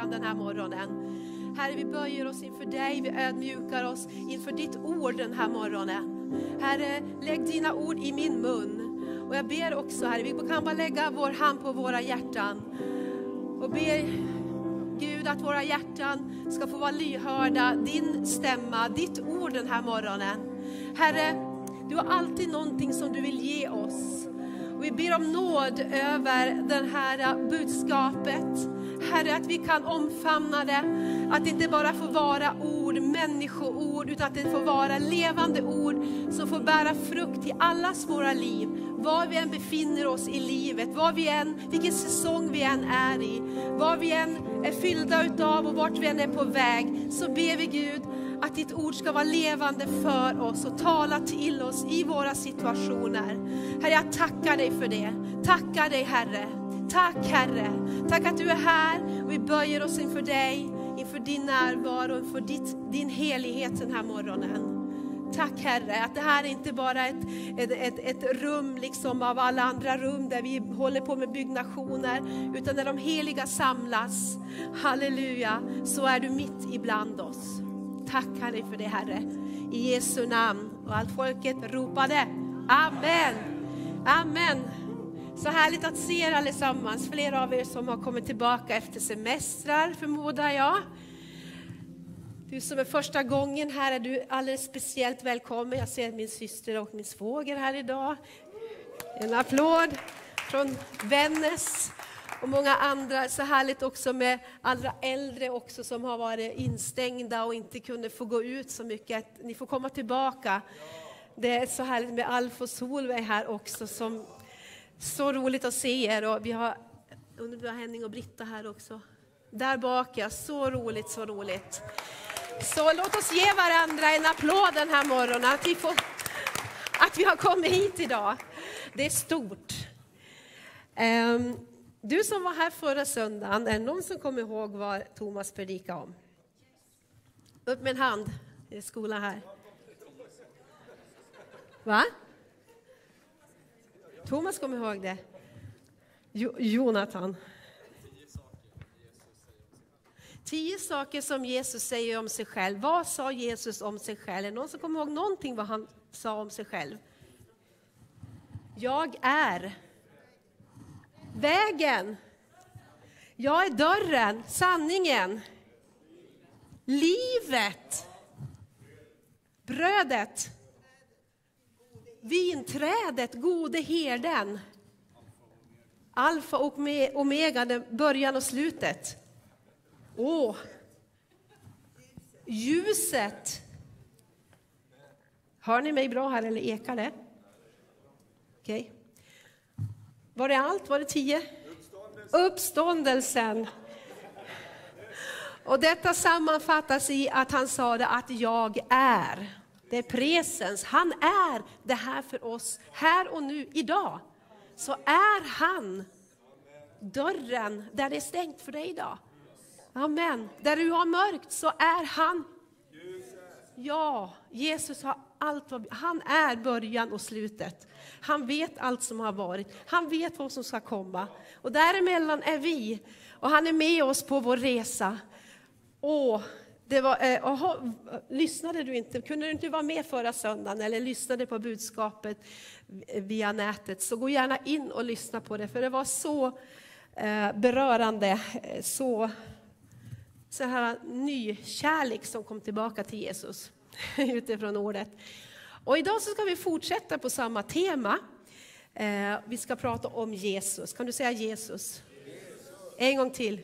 början den här morgonen. Herre, vi böjer oss inför dig, vi ödmjukar oss inför ditt ord den här morgonen. Herre, lägg dina ord i min mun. Och jag ber också, Herre, vi kan bara lägga vår hand på våra hjärtan och ber Gud att våra hjärtan ska få vara lyhörda, din stämma, ditt ord den här morgonen. Herre, du har alltid någonting som du vill ge oss. Och vi ber om nåd över det här budskapet. Herre, att vi kan omfamna det. Att det inte bara får vara ord, människoord, utan att det får vara levande ord som får bära frukt i allas våra liv. Var vi än befinner oss i livet, var vi än, vilken säsong vi än är i, vad vi än är fyllda utav och vart vi än är på väg, så ber vi Gud att ditt ord ska vara levande för oss och tala till oss i våra situationer. Herre, jag tackar dig för det. Tackar dig Herre. Tack Herre. Tack att du är här och vi böjer oss inför dig, inför din närvaro, inför ditt, din helighet den här morgonen. Tack Herre, att det här är inte bara ett, ett, ett, ett, rum liksom av alla andra rum där vi håller på med byggnationer, utan när de heliga samlas, halleluja, så är du mitt ibland oss. Tack Herre för det Herre, i Jesu namn. Och allt folket ropade Amen. Amen. Så härligt att se er allesammans, flera av er som har kommit tillbaka efter semestrar förmodar jag. Du som är första gången här är du alldeles speciellt välkommen. Jag ser min syster och min svåger här idag. En applåd från Vännäs och många andra. Så härligt också med allra äldre också som har varit instängda och inte kunde få gå ut så mycket. Ni får komma tillbaka. Det är så härligt med Alf och Solveig här också. Som, så roligt att se er. Och vi har, undrar vi har Henning och Britta här också. Där bak ja, så roligt, så roligt. Så låt oss ge varandra en applåd den här morgonen, att vi, får, att vi har kommit hit idag. Det är stort. Um, du som var här förra söndagen, är det någon som kommer ihåg vad Thomas predikade om? Upp med en hand det är skolan här. Va? Thomas kommer ihåg det. Jo, Jonathan. Tio saker som Jesus säger om sig själv. Vad sa Jesus om sig själv? Är det någon som kommer ihåg någonting vad han sa om sig själv? Jag är vägen. Jag är dörren, sanningen, livet, brödet, vinträdet, gode herden. Alfa och omega, början och slutet. Åh! Ljuset. Hör ni mig bra här eller ekar det? Okej. Okay. Var det allt? Var det tio? Uppståndelsen. Uppståndelsen. Och detta sammanfattas i att han sa det att jag är. Det är presens. Han är det här för oss, här och nu, idag. Så är han dörren där det är stängt för dig idag. Amen. Där du har mörkt så är han. Ja, Jesus har allt. Han är början och slutet. Han vet allt som har varit. Han vet vad som ska komma. Och däremellan är vi. Och han är med oss på vår resa. Åh, det var, eh, aha, lyssnade du inte? Kunde du inte vara med förra söndagen eller lyssnade på budskapet via nätet så gå gärna in och lyssna på det för det var så eh, berörande, eh, så så här ny kärlek som kom tillbaka till Jesus utifrån ordet. Och idag så ska vi fortsätta på samma tema. Eh, vi ska prata om Jesus. Kan du säga Jesus? Jesus. En gång till.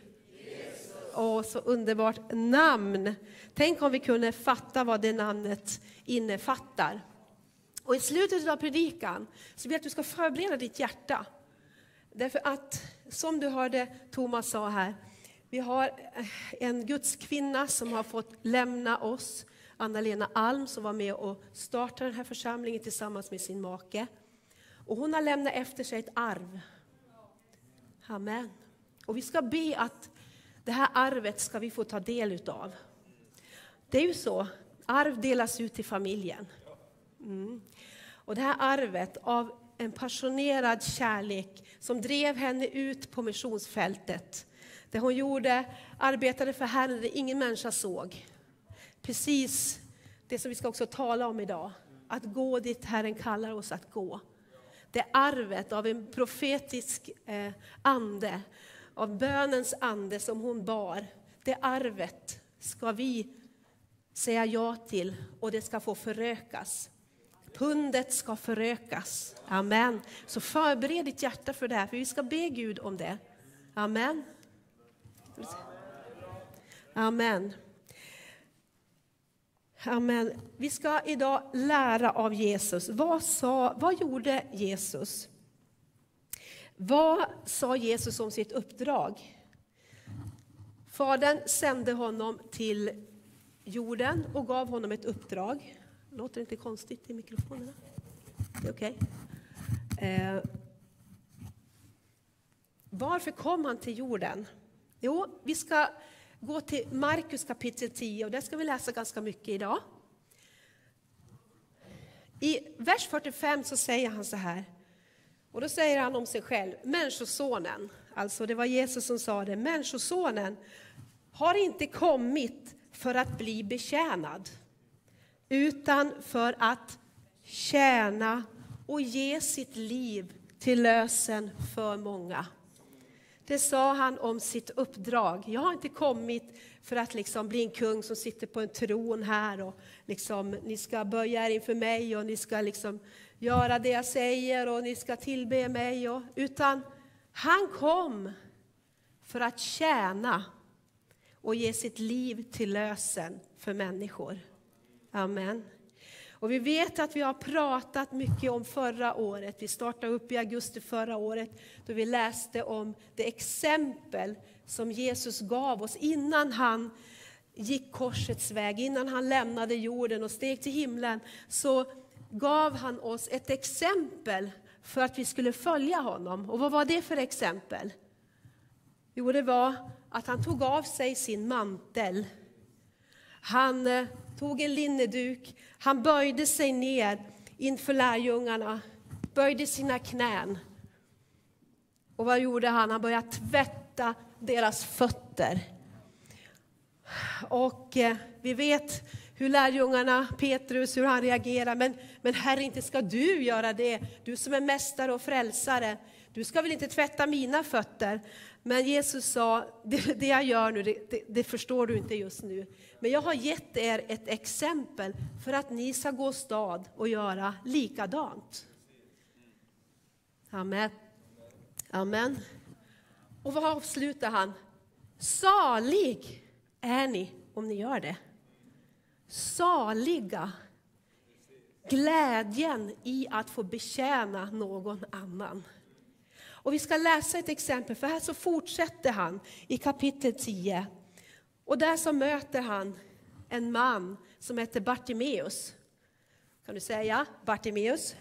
Åh, så underbart namn. Tänk om vi kunde fatta vad det namnet innefattar. Och i slutet av predikan så vill jag att du ska förbereda ditt hjärta. Därför att, som du hörde Thomas sa här, vi har eh, en gudskvinna som har fått lämna oss, Anna-Lena Alm, som var med och startade den här församlingen tillsammans med sin make. Och hon har lämnat efter sig ett arv. Amen. Och vi ska be att det här arvet ska vi få ta del utav. Det är ju så, arv delas ut till familjen. Mm. Och det här arvet av en passionerad kärlek som drev henne ut på missionsfältet Det hon gjorde, arbetade för Herren, det ingen människa såg. Precis det som vi ska också tala om idag. Att gå dit Herren kallar oss att gå. Det arvet av en profetisk eh, ande, av bönens ande som hon bar. Det arvet ska vi säga ja till och det ska få förökas. Pundet ska förökas. Amen. Så förbered ditt hjärta för det här, för vi ska be Gud om det. Amen. Amen. Amen. Vi ska idag lära av Jesus. Vad, sa, vad gjorde Jesus? Vad sa Jesus om sitt uppdrag? Fadern sände honom till jorden och gav honom ett uppdrag. Låter det inte konstigt i mikrofonerna? Det är okej. Okay. Eh, varför kom han till jorden? Jo, vi ska gå till Markus kapitel 10 och där ska vi läsa ganska mycket idag. I vers 45 så säger han så här, och då säger han om sig själv, Människosonen, alltså det var Jesus som sa det, Människosonen har inte kommit för att bli betjänad, utan för att tjäna och ge sitt liv till lösen för många. Det sa han om sitt uppdrag. Jag har inte kommit för att liksom bli en kung som sitter på en tron här och liksom, ni ska böja er inför mig och ni ska liksom göra det jag säger och ni ska tillbe mig. Och, utan han kom för att tjäna och ge sitt liv till lösen för människor. Amen. Och vi vet att vi har pratat mycket om förra året. Vi startade upp i augusti förra året då vi läste om det exempel som Jesus gav oss innan han gick korsets väg, innan han lämnade jorden och steg till himlen. Så gav han oss ett exempel för att vi skulle följa honom. Och vad var det för exempel? Jo, det var att han tog av sig sin mantel. Han eh, tog en linneduk, han böjde sig ner inför lärjungarna, böjde sina knän. Och vad gjorde han? Han började tvätta deras fötter. Och eh, vi vet hur lärjungarna, Petrus, hur han reagerar. Men, men Herre, inte ska du göra det. Du som är mästare och frälsare. Du ska väl inte tvätta mina fötter? Men Jesus sa, det, det jag gör nu, det, det, det, förstår du inte just nu. Men jag har gett er ett exempel för att ni ska gå stad och göra likadant. Amen. Amen. Och vad avslutar han? Salig är ni om ni gör det. Saliga. Glädjen i att få betjäna någon annan. Och vi ska läsa ett exempel, för här så fortsätter han i kapitel 10. Och där så möter han en man som heter Bartimeus. Kan du säga Bartimeus?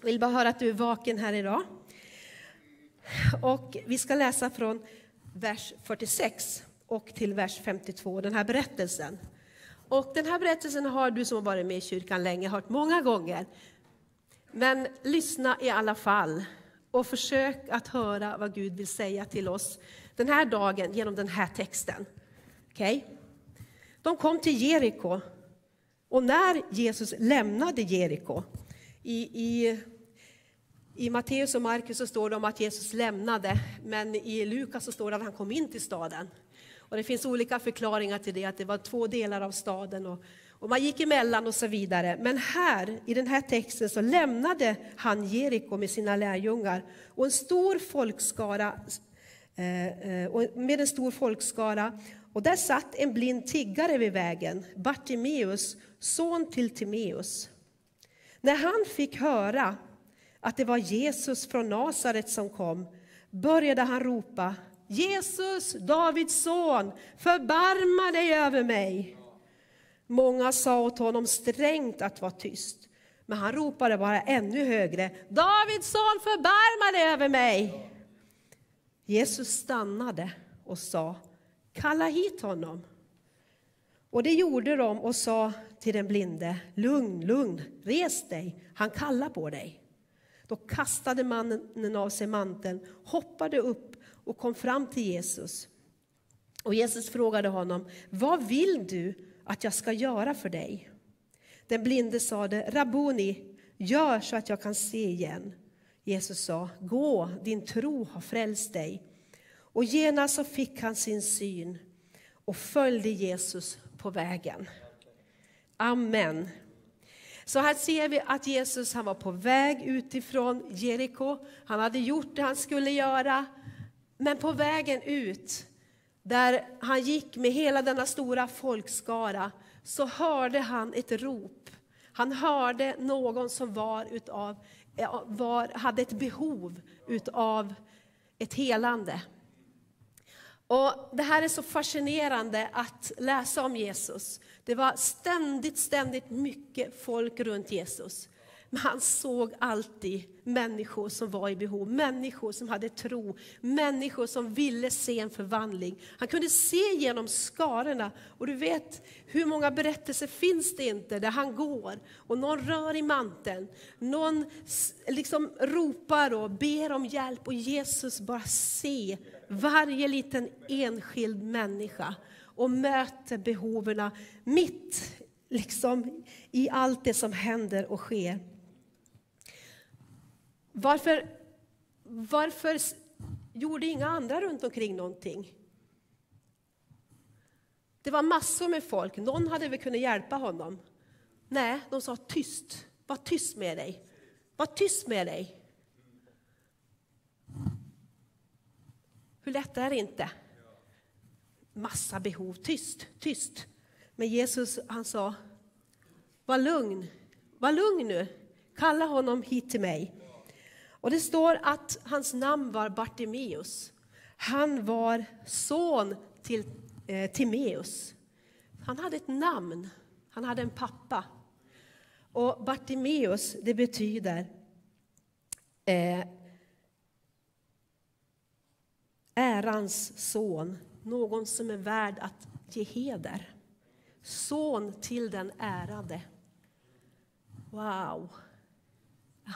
Jag vill bara höra att du är vaken här idag. Och vi ska läsa från vers 46 och till vers 52, den här berättelsen. Och den här berättelsen har du som har varit med i kyrkan länge hört många gånger. Men lyssna i alla fall och försök att höra vad Gud vill säga till oss den här dagen genom den här texten. Okay? De kom till Jeriko. Och när Jesus lämnade Jeriko, i, i, i Matteus och Markus så står det om att Jesus lämnade, men i Lukas så står det att han kom in till staden. Och det finns olika förklaringar till det, att det var två delar av staden och, och man gick emellan och så vidare. Men här, i den här texten, så lämnade han Jeriko med sina lärjungar och en stor folkskara, eh, eh med en stor folkskara. Och där satt en blind tiggare vid vägen, Bartimeus, son till Timeus. När han fick höra att det var Jesus från Nasaret som kom började han ropa Jesus, Davids son, förbarma dig över mig. Många sa åt honom strängt att vara tyst, men han ropade bara ännu högre. Davids son, förbarma dig över mig. Jesus stannade och sa, kalla hit honom. Och det gjorde de och sa till den blinde, lugn, lugn, res dig, han kallar på dig. Då kastade mannen av sig manteln, hoppade upp och kom fram till Jesus. Och Jesus frågade honom, vad vill du att jag ska göra för dig? Den blinde sade, Rabuni, gör så att jag kan se igen. Jesus sa, gå, din tro har frälst dig. Och genast så fick han sin syn och följde Jesus på vägen. Amen. Så här ser vi att Jesus han var på väg utifrån Jeriko. Han hade gjort det han skulle göra. Men på vägen ut, där han gick med hela denna stora folkskara, så hörde han ett rop. Han hörde någon som var utav, eh, var, hade ett behov utav ett helande. Och Det här är så fascinerande att läsa om Jesus. Det var ständigt, ständigt mycket folk runt Jesus. Men han såg alltid människor som var i behov, människor som hade tro, människor som ville se en förvandling. Han kunde se genom skarorna. Och du vet, hur många berättelser finns det inte där han går och någon rör i manteln, någon liksom ropar och ber om hjälp och Jesus bara ser varje liten enskild människa och möter behoven mitt liksom, i allt det som händer och sker. Varför, varför gjorde inga andra runt omkring någonting? Det var massor med folk. Någon hade väl kunnat hjälpa honom. Nej, de sa tyst. Var tyst med dig. Var tyst med dig. Hur lätt är det inte? Massa behov. Tyst, tyst. Men Jesus han sa, var lugn. Var lugn nu. Kalla honom hit till mig. Och det står att hans namn var Bartimeus. Han var son till eh, Timeus. Han hade ett namn, han hade en pappa. Och Bartimeus, det betyder eh, ärans son, någon som är värd att ge heder. Son till den ärade. Wow.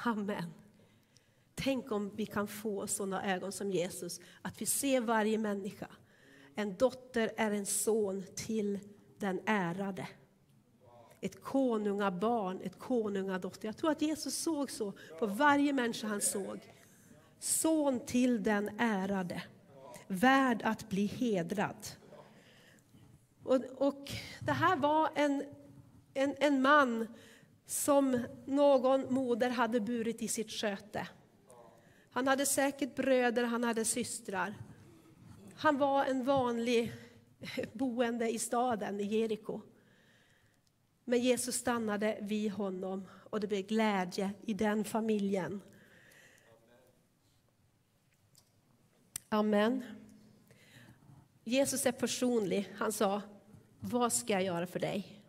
Amen. Tänk om vi kan få sådana ögon som Jesus, att vi ser varje människa. En dotter är en son till den ärade. Ett konungabarn, ett konungadotter. Jag tror att Jesus såg så på varje människa han såg. Son till den ärade, värd att bli hedrad. Och, och det här var en, en, en man som någon moder hade burit i sitt sköte. Han hade säkert bröder, han hade systrar. Han var en vanlig boende i staden, i Jeriko. Men Jesus stannade vid honom och det blev glädje i den familjen. Amen. Jesus är personlig. Han sa, vad ska jag göra för dig?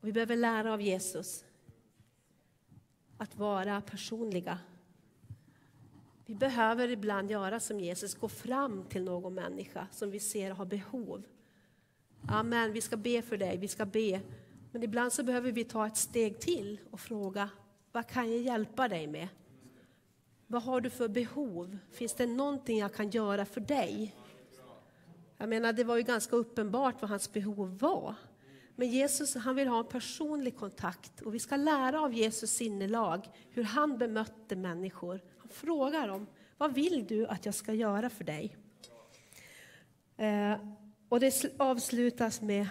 Och vi behöver lära av Jesus att vara personliga. Vi behöver ibland göra som Jesus, gå fram till någon människa som vi ser har behov. Amen, vi ska be för dig, vi ska be. Men ibland så behöver vi ta ett steg till och fråga, vad kan jag hjälpa dig med? Vad har du för behov? Finns det någonting jag kan göra för dig? Jag menar, det var ju ganska uppenbart vad hans behov var. Men Jesus han vill ha en personlig kontakt och vi ska lära av Jesus sinnelag, hur han bemötte människor. Fråga frågar dem, vad vill du att jag ska göra för dig? Eh, och det avslutas med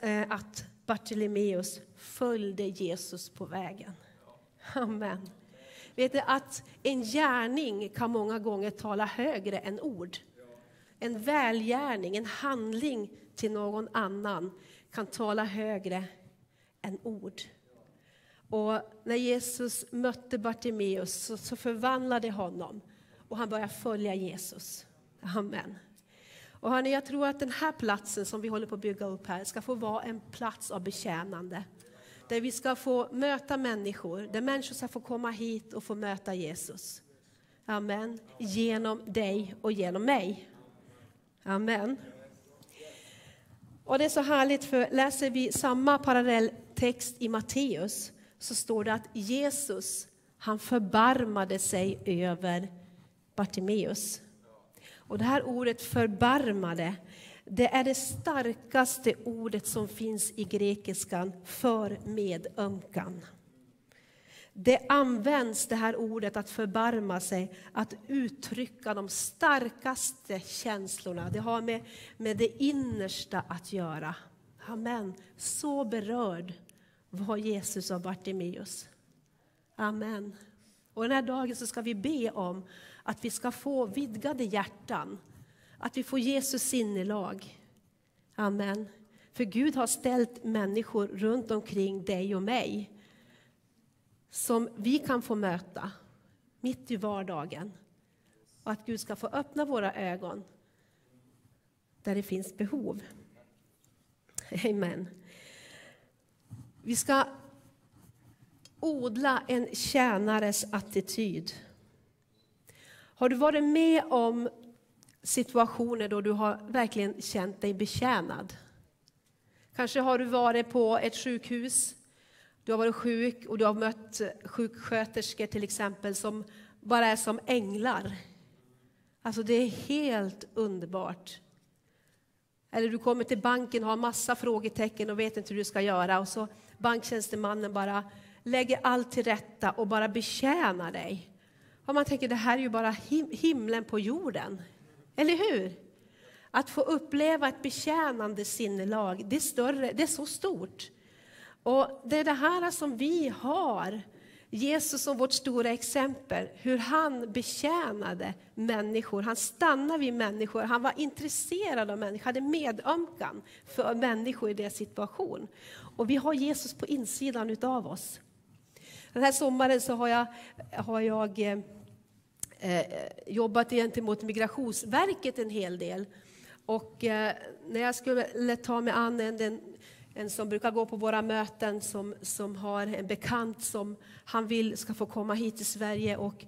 eh, att Bartolomeus följde Jesus på vägen. Amen. Vet du att en gärning kan många gånger tala högre än ord. En välgärning, en handling till någon annan kan tala högre än ord. Och när Jesus mötte Bartimeus så, så förvandlade honom och han började följa Jesus. Amen. Och hörni, jag tror att den här platsen som vi håller på att bygga upp här ska få vara en plats av betjänande. Där vi ska få möta människor, där människor ska få komma hit och få möta Jesus. Amen. Genom dig och genom mig. Amen. Och det är så härligt, för läser vi samma parallelltext i Matteus så står det att Jesus, han förbarmade sig över Bartimeus. Och det här ordet förbarmade, det är det starkaste ordet som finns i grekiskan för medömkan. Det används det här ordet att förbarma sig, att uttrycka de starkaste känslorna. Det har med, med det innersta att göra. Amen. Så berörd var Jesus av Bartimeus. Amen. Och den här dagen så ska vi be om att vi ska få vidgade hjärtan, att vi får Jesus sinnelag. Amen. För Gud har ställt människor runt omkring dig och mig som vi kan få möta mitt i vardagen. Och att Gud ska få öppna våra ögon där det finns behov. Amen. Vi ska odla en tjänares attityd. Har du varit med om situationer då du har verkligen känt dig betjänad? Kanske har du varit på ett sjukhus, du har varit sjuk och du har mött sjuksköterskor till exempel som bara är som änglar. Alltså det är helt underbart. Eller du kommer till banken och har massa frågetecken och vet inte hur du ska göra och så banktjänstemannen bara lägger allt till rätta och bara betjänar dig. Och man tänker, det här är ju bara him himlen på jorden. Eller hur? Att få uppleva ett betjänande sinnelag, det är, större, det är så stort. Och det är det här som vi har. Jesus som vårt stora exempel, hur han betjänade människor. Han stannade vid människor, han var intresserad av människor, hade medömkan för människor i deras situation. Och vi har Jesus på insidan utav oss. Den här sommaren så har jag, har jag eh, eh jobbat gentemot Migrationsverket en hel del. Och eh, när jag skulle ta mig an den en som brukar gå på våra möten som, som har en bekant som han vill ska få komma hit till Sverige. Och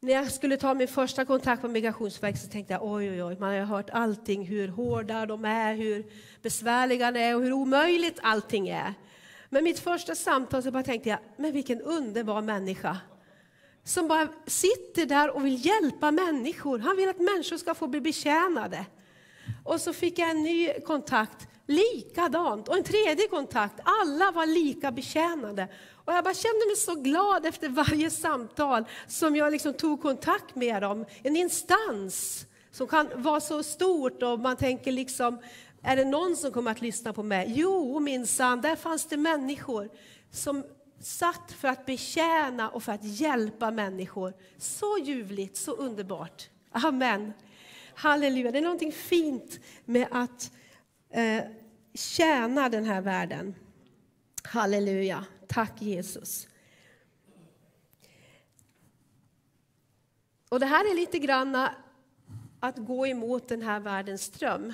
när jag skulle ta min första kontakt med Migrationsverket så tänkte jag oj, oj, oj, man har hört allting, hur hårda de är, hur besvärliga de är och hur omöjligt allting är. Men mitt första samtal så bara tänkte jag, men vilken underbar människa. Som bara sitter där och vill hjälpa människor. Han vill att människor ska få bli betjänade. Och så fick jag en ny kontakt, likadant. Och en tredje kontakt, alla var lika betjänade. Och jag bara kände mig så glad efter varje samtal som jag liksom tog kontakt med dem. En instans som kan vara så stort och man tänker liksom, är det någon som kommer att lyssna på mig? Jo, minsann, där fanns det människor som satt för att betjäna och för att hjälpa människor. Så ljuvligt, så underbart. Amen. Halleluja. Det är någonting fint med att eh, tjäna den här världen. Halleluja. Tack Jesus. Och det här är lite grann att gå emot den här världens ström.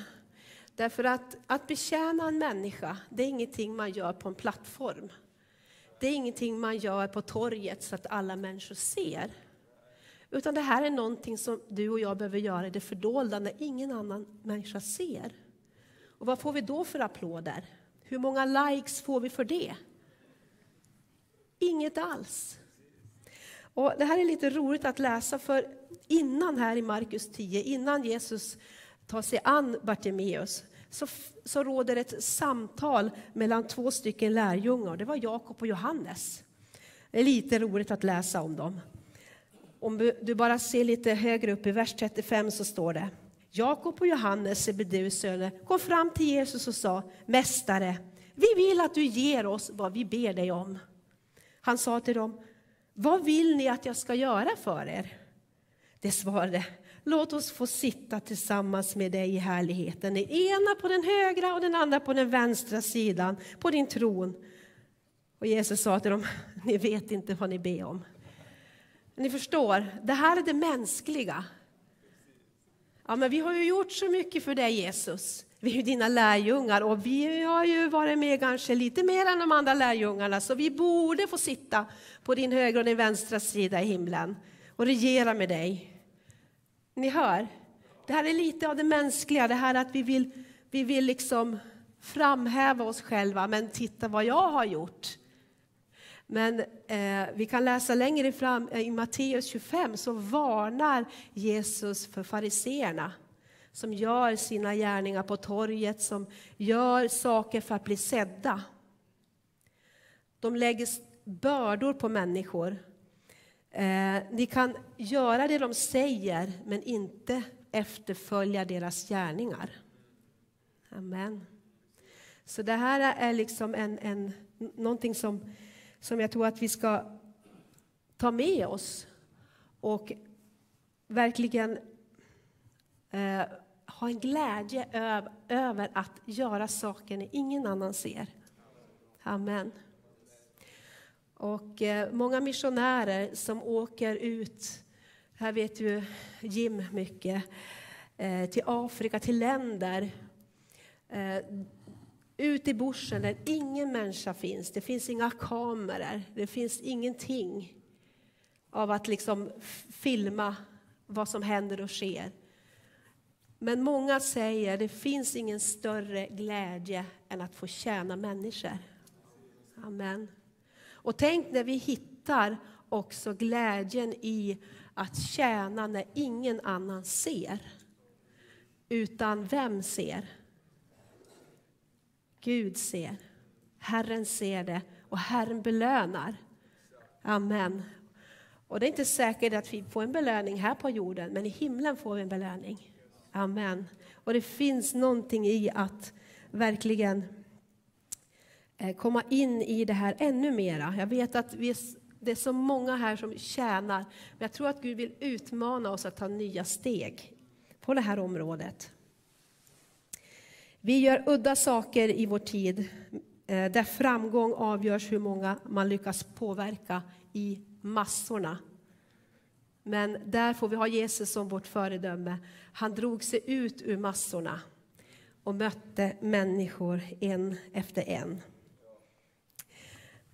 Därför att, att betjäna en människa, det är ingenting man gör på en plattform. Det är ingenting man gör på torget så att alla människor ser. Utan det här är någonting som du och jag behöver göra i det fördolda när ingen annan människa ser. Och vad får vi då för applåder? Hur många likes får vi för det? Inget alls. Och det här är lite roligt att läsa, för innan här i Markus 10, innan Jesus tar sig an Bartimeus, så, så råder ett samtal mellan två stycken lärjungar. Det var Jakob och Johannes. Det är lite roligt att läsa om dem. Om du bara ser lite högre upp i vers 35 så står det Jakob och Johannes, Sebedeus söner, kom fram till Jesus och sa Mästare, vi vill att du ger oss vad vi ber dig om. Han sa till dem, vad vill ni att jag ska göra för er? Det svarade, låt oss få sitta tillsammans med dig i härligheten, den ena på den högra och den andra på den vänstra sidan, på din tron. Och Jesus sa till dem, ni vet inte vad ni ber om. Ni förstår, det här är det mänskliga. Ja, men vi har ju gjort så mycket för dig Jesus. Vi är ju dina lärjungar och vi har ju varit med kanske lite mer än de andra lärjungarna så vi borde få sitta på din högra och din vänstra sida i himlen och regera med dig. Ni hör, det här är lite av det mänskliga, det här att vi vill, vi vill liksom framhäva oss själva, men titta vad jag har gjort. Men eh, vi kan läsa längre fram eh, i Matteus 25 så varnar Jesus för fariseerna som gör sina gärningar på torget, som gör saker för att bli sedda. De lägger bördor på människor. Eh, ni kan göra det de säger, men inte efterfölja deras gärningar. Amen. Så det här är liksom en, en, någonting som, som jag tror att vi ska ta med oss och verkligen eh, ha en glädje öv, över att göra saker när ingen annan ser. Amen. Och eh, många missionärer som åker ut, här vet ju Jim mycket, eh, till Afrika, till länder eh, ut i bushen där ingen människa finns. Det finns inga kameror, det finns ingenting av att liksom filma vad som händer och sker. Men många säger att det finns ingen större glädje än att få tjäna människor. Amen. Och tänk när vi hittar också glädjen i att tjäna när ingen annan ser. Utan vem ser? Gud ser. Herren ser det och Herren belönar. Amen. Och det är inte säkert att vi får en belöning här på jorden, men i himlen får vi en belöning. Amen. Och det finns någonting i att verkligen eh, komma in i det här ännu mera. Jag vet att vi det är så många här som tjänar, men jag tror att Gud vill utmana oss att ta nya steg på det här området. Vi gör udda saker i vår tid eh, där framgång avgörs hur många man lyckas påverka i massorna. Men där får vi ha Jesus som vårt föredöme. Han drog sig ut ur massorna och mötte människor en efter en.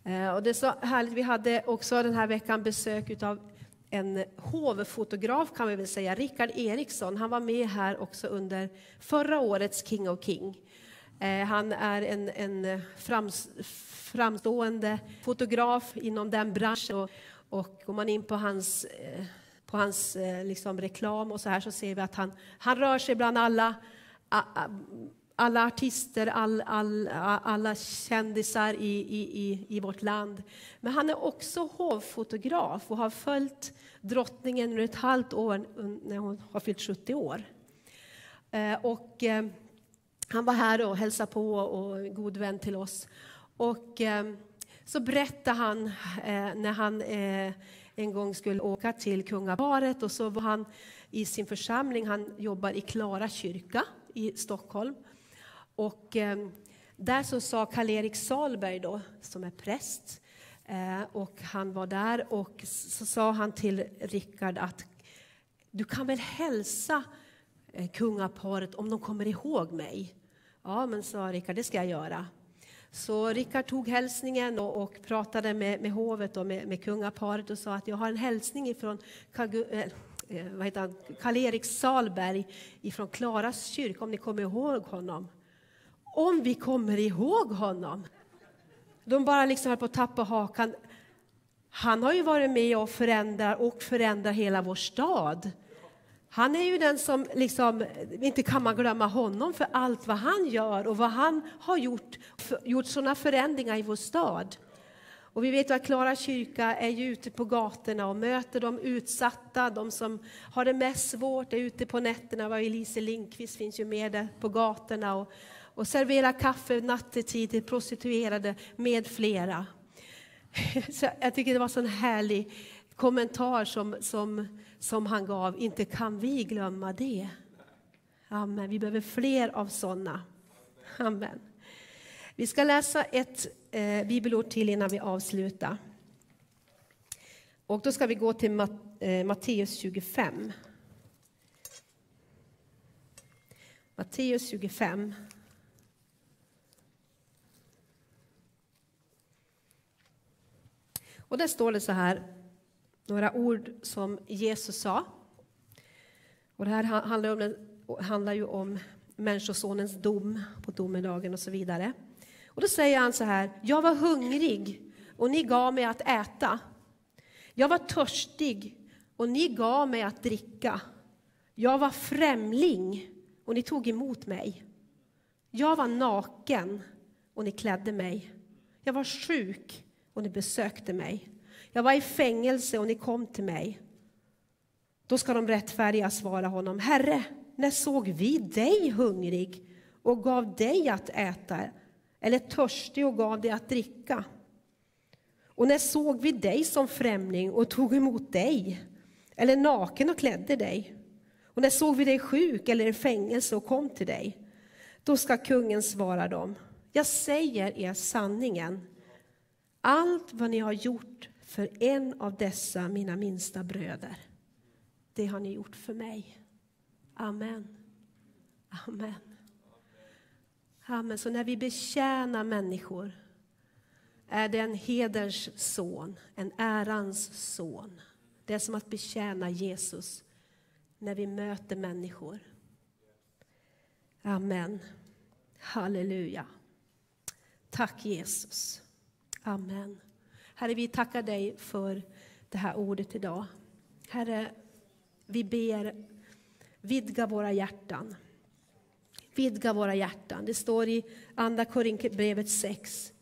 Eh, och det är så härligt. Vi hade också den här veckan besök av en hovfotograf kan vi väl säga, Rickard Eriksson. Han var med här också under förra årets King of King. Eh, han är en, en framstående fotograf inom den branschen. Och, och går man in på hans, eh, på hans eh, liksom reklam och så här så ser vi att han, han rör sig bland alla alla artister, all, all, alla kändisar i, i, i, vårt land. Men han är också hovfotograf och har följt drottningen under ett halvt år när hon har fyllt 70 år. Eh, och, eh, han var här och hälsade på och är god vän till oss. Och eh, så berättade han när han en gång skulle åka till kungaparet och så var han i sin församling, han jobbar i Klara kyrka i Stockholm. Och eh, där så sa Karl-Erik Salberg då, som är präst, eh, och han var där och så sa han till Rickard att du kan väl hälsa eh, kungaparet om de kommer ihåg mig? Ja, men sa Rickard, det ska jag göra. Så Rickard tog hälsningen och, och pratade med, med hovet och med, med kungaparet och sa att jag har en hälsning från eh, eh, Karl-Erik Salberg ifrån Klaras kyrka, om ni kommer ihåg honom om vi kommer ihåg honom. De bara liksom höll på att tappa hakan. Han har ju varit med och förändrar och förändrar hela vår stad. Han är ju den som liksom, inte kan man glömma honom för allt vad han gör och vad han har gjort, gjort sådana förändringar i vår stad. Och vi vet att Klara kyrka är ju ute på gatorna och möter de utsatta, de som har det mest svårt, är ute på nätterna. Elise Lindqvist finns ju med där på gatorna och och servera kaffe nattetid till prostituerade med flera. Så jag tycker det var en sån härlig kommentar som, som, som han gav. Inte kan vi glömma det. Amen. Vi behöver fler av sådana. Amen. Vi ska läsa ett eh, bibelord till innan vi avslutar. Och då ska vi gå till Matt, eh, Matteus 25. Matteus 25. Och där står det så här, några ord som Jesus sa. Och det här handlar, om, handlar ju om Människosonens dom på domedagen och så vidare. Och då säger han så här, jag var hungrig och ni gav mig att äta. Jag var törstig och ni gav mig att dricka. Jag var främling och ni tog emot mig. Jag var naken och ni klädde mig. Jag var sjuk och ni besökte mig. Jag var i fängelse och ni kom till mig. Då ska de rättfärdiga svara honom, Herre, när såg vi dig hungrig och gav dig att äta eller törstig och gav dig att dricka? Och när såg vi dig som främling och tog emot dig eller naken och klädde dig? Och när såg vi dig sjuk eller i fängelse och kom till dig? Då ska kungen svara dem, jag säger er sanningen. Allt vad ni har gjort för en av dessa mina minsta bröder, det har ni gjort för mig. Amen. Amen. Amen. Så när vi betjänar människor är det en hederns son, en ärans son. Det är som att betjäna Jesus när vi möter människor. Amen. Halleluja. Tack Jesus. Amen. Herre, vi tackar dig för det här ordet idag. Herre, vi ber, vidga våra hjärtan. Vidga våra hjärtan. Det står i Andra Korinthierbrevet 6.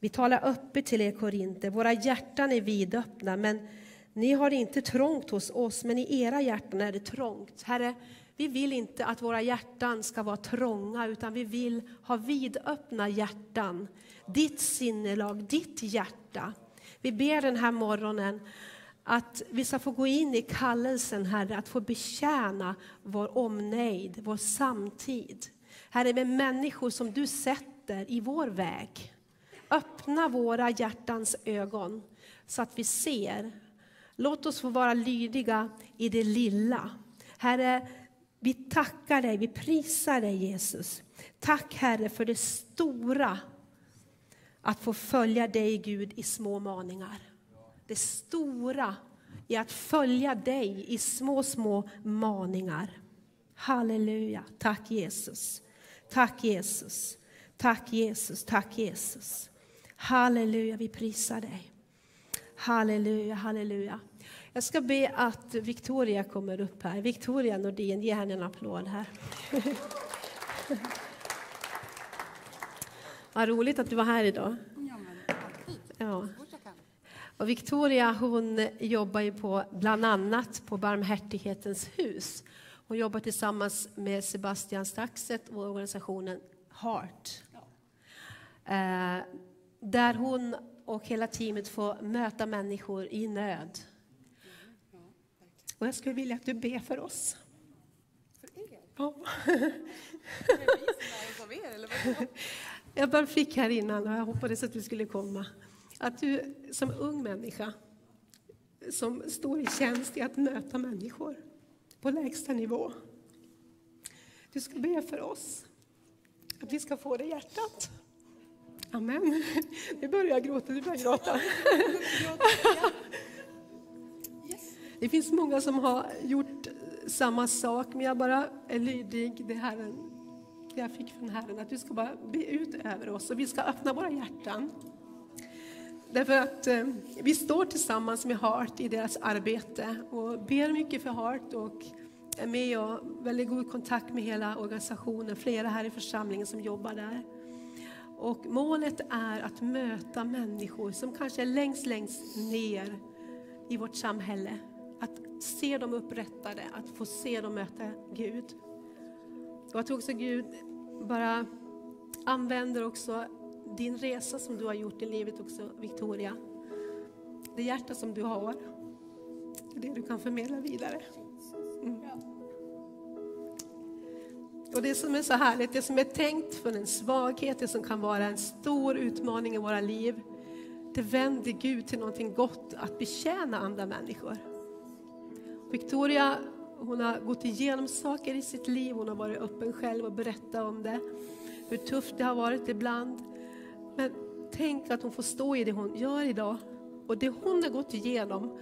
Vi talar öppet till er korinter, våra hjärtan är vidöppna, men ni har det inte trångt hos oss, men i era hjärtan är det trångt. Herre, vi vill inte att våra hjärtan ska vara trånga, utan vi vill ha vidöppna hjärtan. Ditt sinnelag, ditt hjärta. Vi ber den här morgonen att vi ska få gå in i kallelsen, Herre, att få betjäna vår omnejd, vår samtid. Herre, med människor som du sätter i vår väg. Öppna våra hjärtans ögon så att vi ser. Låt oss få vara lydiga i det lilla. Herre, vi tackar dig, vi prisar dig Jesus. Tack Herre för det stora att få följa dig Gud i små maningar. Det stora i att följa dig i små, små maningar. Halleluja. Tack Jesus. Tack Jesus. Tack Jesus. Tack Jesus. Halleluja, vi prisar dig. Halleluja, halleluja. Jag ska be att Victoria kommer upp här. Victoria Nordin, ge henne en applåd här. Vad roligt att du var här idag. Ja. Och Victoria hon jobbar ju på, bland annat på Barmhärtighetens hus. Hon jobbar tillsammans med Sebastian Staxet och organisationen Heart. Eh, där hon och hela teamet får möta människor i nöd. Och jag skulle vilja att du ber för oss. För er? Ja. Jag bara fick här innan och jag hoppades att du skulle komma. Att du som ung människa som står i tjänst i att möta människor på lägsta nivå. Du ska be för oss. Att vi ska få det hjärtat. Amen. Nu börjar jag gråta, du börjar gråta. Det finns många som har gjort eh, samma sak, men jag bara är lydig. Det, Herren, det jag fick från Herren, att du ska bara be ut över oss och vi ska öppna våra hjärtan. Därför att eh, vi står tillsammans med Heart i deras arbete och ber mycket för Heart och är med och väldigt god kontakt med hela organisationen, flera här i församlingen som jobbar där. Och målet är att möta människor som kanske är längst, längst ner i vårt samhälle. Att se dem upprättade, att få se dem möta Gud. Och jag tror också Gud bara använder också din resa som du har gjort i livet också, Victoria. Det hjärta som du har, det du kan förmedla vidare. Mm. Och det som är så härligt, det som är tänkt för en svaghet, det som kan vara en stor utmaning i våra liv, det vänder Gud till någonting gott, att betjäna andra människor. Victoria, hon har gått igenom saker i sitt liv, hon har varit öppen själv och berättat om det. Hur tufft det har varit ibland. Men tänk att hon får stå i det hon gör idag. Och det hon har gått igenom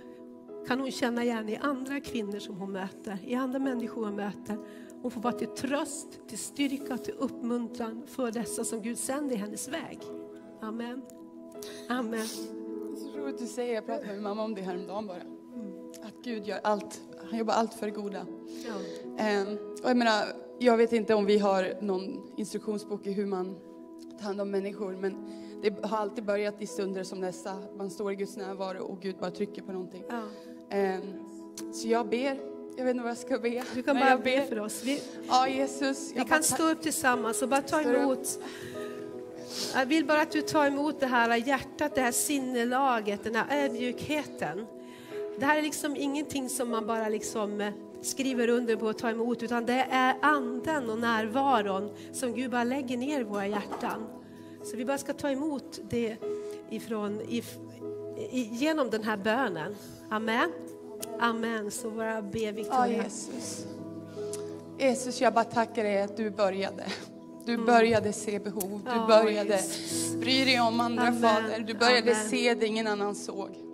kan hon känna igen i andra kvinnor som hon möter, i andra människor hon möter. Hon får vara till tröst, till styrka, till uppmuntran för dessa som Gud sänder i hennes väg. Amen. Amen. Så roligt du säger, jag pratade med min mamma om det häromdagen bara. Att Gud gör allt, han jobbar allt för det goda. Ja. Ehm, och jag menar, jag vet inte om vi har någon instruktionsbok i hur man tar hand om människor, men det har alltid börjat i stunder som dessa. Man står i Guds närvaro och Gud bara trycker på någonting. Ja. Ehm, så jag ber, jag vet inte vad jag ska be. Du kan bara be ber. för oss. Vi, Ja, Jesus. vi kan stå upp tillsammans och bara ta emot. Jag vill bara att du tar emot det här hjärtat, det här sinnelaget, den här ödmjukheten. Det här är liksom ingenting som man bara liksom eh, skriver under på och tar emot, utan det är anden och närvaron som Gud bara lägger ner i våra hjärtan. Så vi bara ska ta emot det ifrån, if, genom den här bönen. Amen. Amen. Så bara be Ja, Victoria. Jesus. Jesus, jag bara tackar dig att du började. Du Mm. började se behov, du Ja, började bry dig om andra Amen. Fader. Du började Amen. se det ingen annan såg.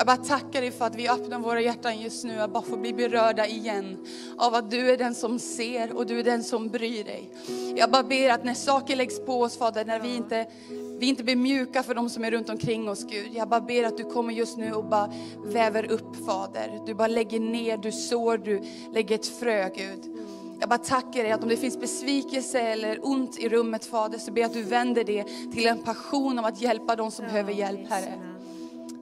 Jag bara tackar dig för att vi öppnar våra hjärtan just nu, att bara få bli berörda igen av att du är den som ser och du är den som bryr dig. Jag bara ber att när saker läggs på oss Fader, när vi inte vi inte blir mjuka för de som är runt omkring oss Gud. Jag bara ber att du kommer just nu och bara väver upp Fader. Du bara lägger ner, du sår, du lägger ett frö Gud. Jag bara tackar dig att om det finns besvikelse eller ont i rummet Fader så ber jag att du vänder det till en passion av att hjälpa de som behöver hjälp Herre.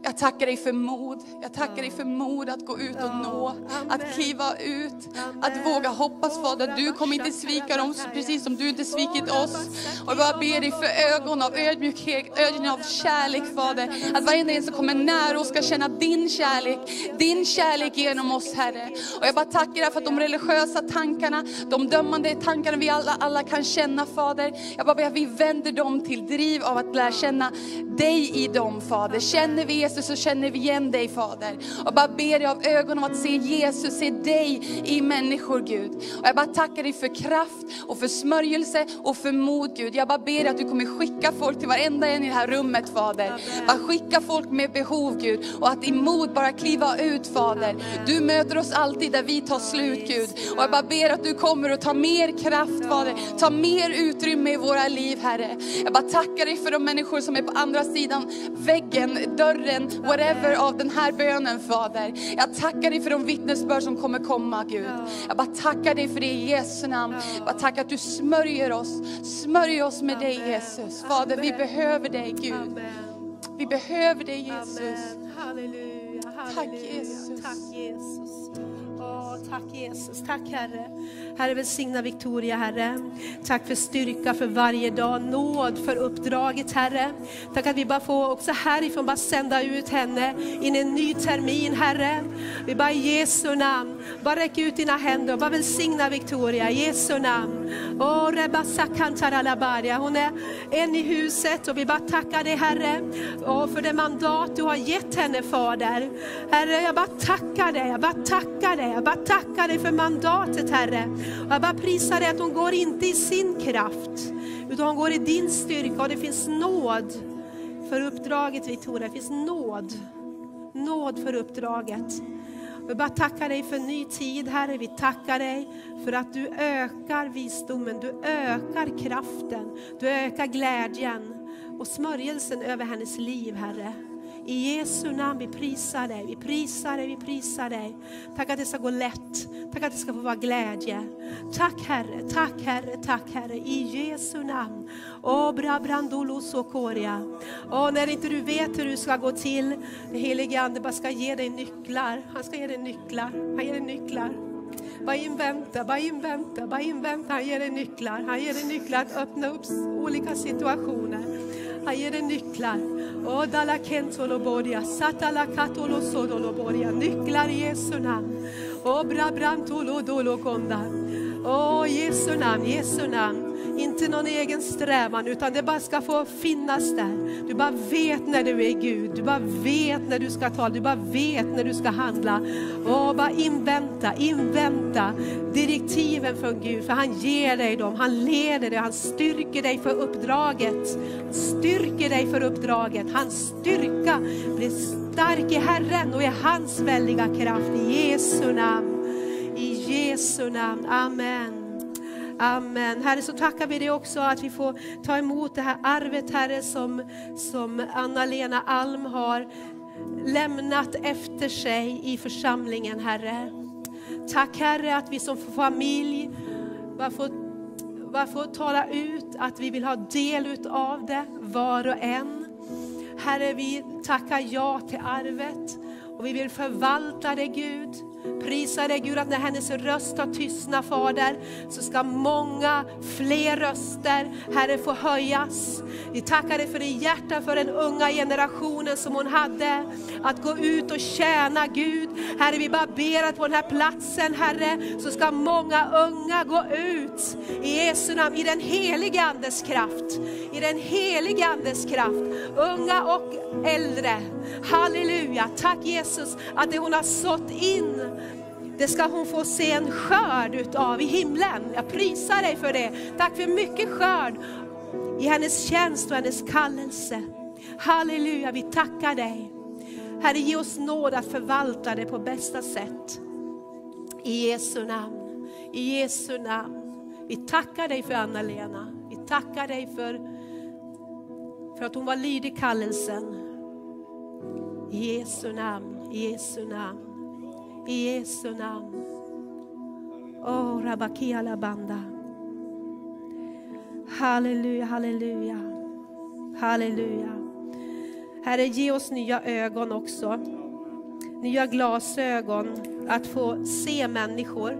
Jag tackar dig för mod. Jag tackar dig för mod att gå ut och nå, att kliva ut, att våga hoppas Fader. Du kommer inte svika dem precis som du inte svikit oss. Och jag ber dig för ögon av ödmjukhet, ögon av kärlek Fader. Att varje en som kommer nära oss ska känna din kärlek, din kärlek genom oss Herre. Och jag bara tackar dig för att de religiösa tankarna, de dömande tankarna vi alla, alla kan känna Fader. Jag bara ber att vi vänder dem till driv av att lära känna dig i dem Fader. Känner vi Jesus så känner vi igen dig Fader. Och bara ber dig av ögonen att se Jesus, se dig i människor Gud. Och jag bara tackar dig för kraft och för smörjelse och för mod Gud. Jag bara ber dig att du kommer skicka folk till varenda en i det här rummet Fader. Bara skicka folk med behov Gud. Och att i mod bara kliva ut Fader. Du möter oss alltid där vi tar slut Gud. Och jag bara ber att du kommer och tar mer kraft Fader. Ta mer utrymme i våra liv Herre. Jag bara tackar dig för de människor som är på andra sidan väggen, dörren, whatever av den här bönen Fader. Jag tackar dig för de vittnesbörd som kommer komma Gud. Jag bara tackar dig för det i Jesu namn. Jag bara tackar att du smörjer oss. Smörj oss med dig. Jesus. Fader vi behöver dig Gud. Vi behöver dig Jesus. Halleluja. Jesus. Tack Jesus. Åh, tack Jesus, tack Herre. Herre välsigna Victoria Herre. Tack för styrka för varje dag, nåd för uppdraget Herre. Tack att vi bara får också härifrån bara sända ut henne in i en ny termin Herre. Vi bara i Jesu namn, bara räck ut dina händer och bara välsigna Victoria i Jesu namn. Åh, Hon är en i huset och vi bara tackar dig Herre och för det mandat du har gett henne Fader. Herre, jag bara tackar dig, jag bara tackar dig, jag bara tackar dig för mandatet Herre. Och jag bara prisar dig att hon går inte i sin kraft, utan hon går i din styrka och det finns nåd för uppdraget Victoria, det finns nåd. Nåd för uppdraget. Vi bara tackar dig för ny tid Herre, vi tackar dig för att du ökar visdomen, du ökar kraften, du ökar glädjen och smörjelsen över hennes liv Herre. I Jesu namn, vi prisar dig, vi prisar dig, vi prisar dig. Tack att det ska gå lätt, tack att det ska få vara glädje. Tack Herre, tack Herre, tack Herre, i Jesu namn. Åh, bra brandolo sokoria. Åh, när inte du vet hur du ska gå till, den helige Ande bara ska ge dig nycklar. Han ska ge dig nycklar, han ger dig nycklar. Bara invänta, bara invänta, bara invänta. Han ger dig nycklar. Han ger dig nycklar att öppna upp olika situationer. Han ger dig nycklar. Åh, dala kentolo boria, satala katolo sodolo boria. Nycklar i Jesu namn. Åh, bra brantolo dolo konda. Åh, Jesu namn, Jesu namn. Inte någon egen strävan, utan det bara ska få finnas där. Du bara vet när du är Gud, du bara vet när du ska tala, du bara vet när du ska handla. Och bara invänta, invänta direktiven från Gud, för han ger dig dem, han leder dig, han styrker dig för uppdraget. Han styrker dig för uppdraget, hans styrka blir stark i Herren och i hans väldiga kraft. I Jesu namn, i Jesu namn, Amen. Amen. Herre, så tackar vi dig också att vi får ta emot det här arvet, Herre, som, som Anna-Lena Alm har lämnat efter sig i församlingen, Herre. Tack Herre att vi som familj bara får, bara får tala ut att vi vill ha del av det, var och en. Herre, vi tackar ja till arvet och vi vill förvalta det Gud. Prisa dig Gud att när hennes röst har tystnat Fader, så ska många fler röster, Herre, få höjas. Vi tackar dig för din hjärta för den unga generationen som hon hade, att gå ut och tjäna Gud. Herre, vi bara ber att på den här platsen, Herre, så ska många unga gå ut i Jesu namn, i den helige Andes kraft. I den helige Andes kraft. Unga och äldre. Halleluja. Tack Jesus att det hon har sått in det ska hon få se en skörd utav i himlen. Jag prisar dig för det. Tack för mycket skörd i hennes tjänst och hennes kallelse. Halleluja, vi tackar dig. Herre, ge oss nåd att förvalta det på bästa sätt. I Jesu namn. I Jesu namn. Vi tackar dig för Anna-Lena. Vi tackar dig för, för att hon var lydig kallelsen. I Jesu namn, i Jesu namn. I Jesu namn. Oh, Rabakia Labanda. Halleluja, halleluja. Halleluja. Herre, ge oss nya ögon också. Nya glasögon att få se människor.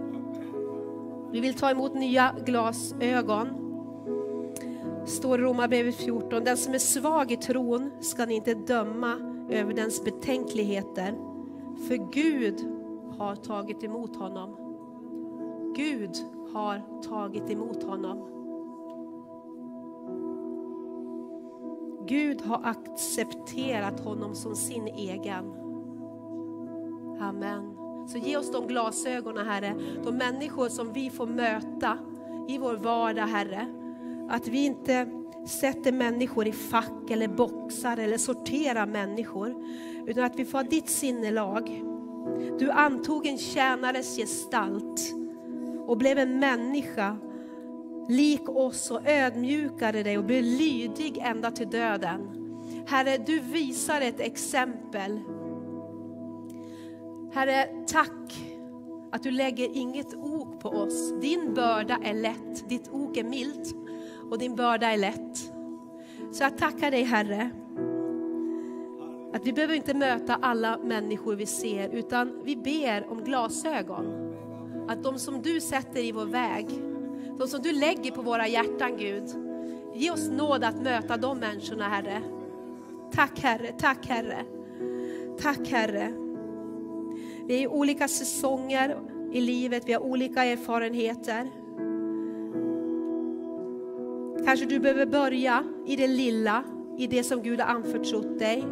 Vi vill ta emot nya glasögon. Står i Romarbrevet 14. Den som är svag i tron ska ni inte döma över dens betänkligheter. För Gud har tagit emot honom. Gud har tagit emot honom. Gud har accepterat honom som sin egen. Amen. Så ge oss de glasögonen Herre, de människor som vi får möta i vår vardag Herre. Att vi inte sätter människor i fack eller boxar eller sorterar människor. Utan att vi får ha ditt sinnelag. Du antog en tjänares gestalt och blev en människa lik oss och ödmjukade dig och blev lydig ända till döden. Herre, du visar ett exempel. Herre, tack att du lägger inget ok på oss. Din börda är lätt, ditt ok är milt och din börda är lätt. Så jag tackar dig Herre. Att vi behöver inte möta alla människor vi ser, utan vi ber om glasögon. Att de som du sätter i vår väg, de som du lägger på våra hjärtan Gud, ge oss nåd att möta de människorna Herre. Tack Herre, tack Herre. Tack Herre. Vi är i olika säsonger i livet, vi har olika erfarenheter. Kanske du behöver börja i det lilla, i det som Gud har anförtrott dig.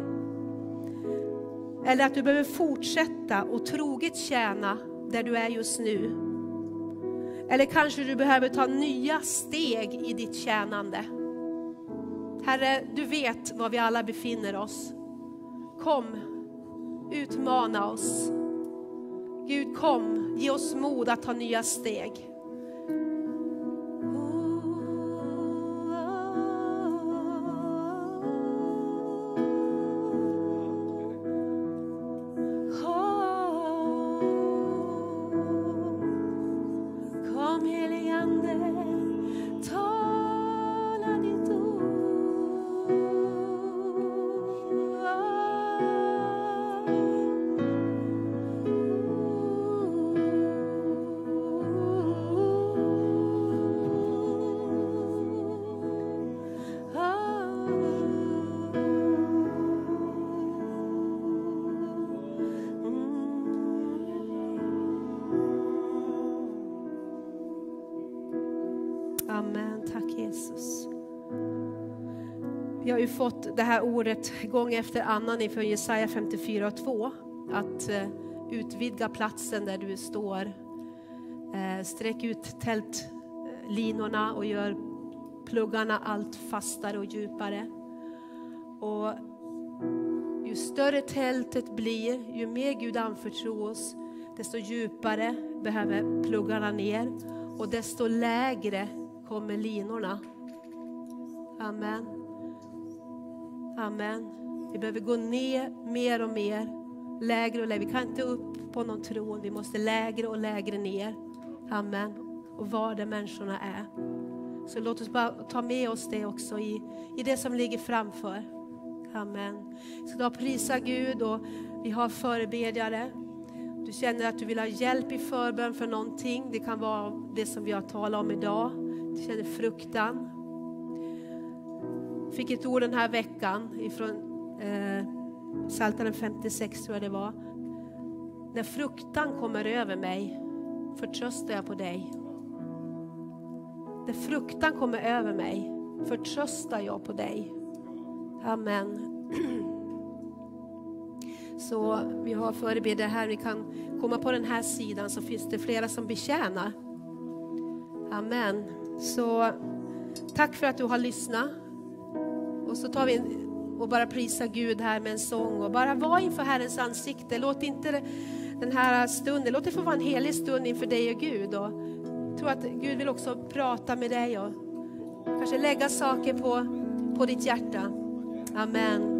Eller att du behöver fortsätta och troget tjäna där du är just nu. Eller kanske du behöver ta nya steg i ditt tjänande. Herre, du vet var vi alla befinner oss. Kom, utmana oss. Gud kom, ge oss mod att ta nya steg. Fått det här ordet gång efter annan ifrån Jesaja 54 och 2. Att eh, utvidga platsen där du står. Eh, sträck ut tältlinorna och gör pluggarna allt fastare och djupare. Och ju större tältet blir, ju mer Gud anförtror oss, desto djupare behöver pluggarna ner och desto lägre kommer linorna. Amen. Amen. Vi behöver gå ner mer och mer, lägre och lägre. Vi kan inte upp på någon tron, vi måste lägre och lägre ner. Amen. Och var där människorna är. Så låt oss bara ta med oss det också i, i det som ligger framför. Amen. Så då prisa Gud och vi har förebedjare. Du känner att du vill ha hjälp i förbön för någonting. Det kan vara det som vi har talat om idag. Du känner fruktan. Fick ett ord den här veckan ifrån eh, Psaltaren 56 tror jag det var. När fruktan kommer över mig förtröstar jag på dig. När fruktan kommer över mig förtröstar jag på dig. Amen. Så vi har förebilder här, vi kan komma på den här sidan så finns det flera som betjänar. Amen. Så tack för att du har lyssnat. Och så tar vi och bara prisa Gud här med en sång och bara vara inför Herrens ansikte. Låt inte den här stunden, låt det få vara en helig stund inför dig och Gud. Och jag tror att Gud vill också prata med dig och kanske lägga saker på, på ditt hjärta. Amen.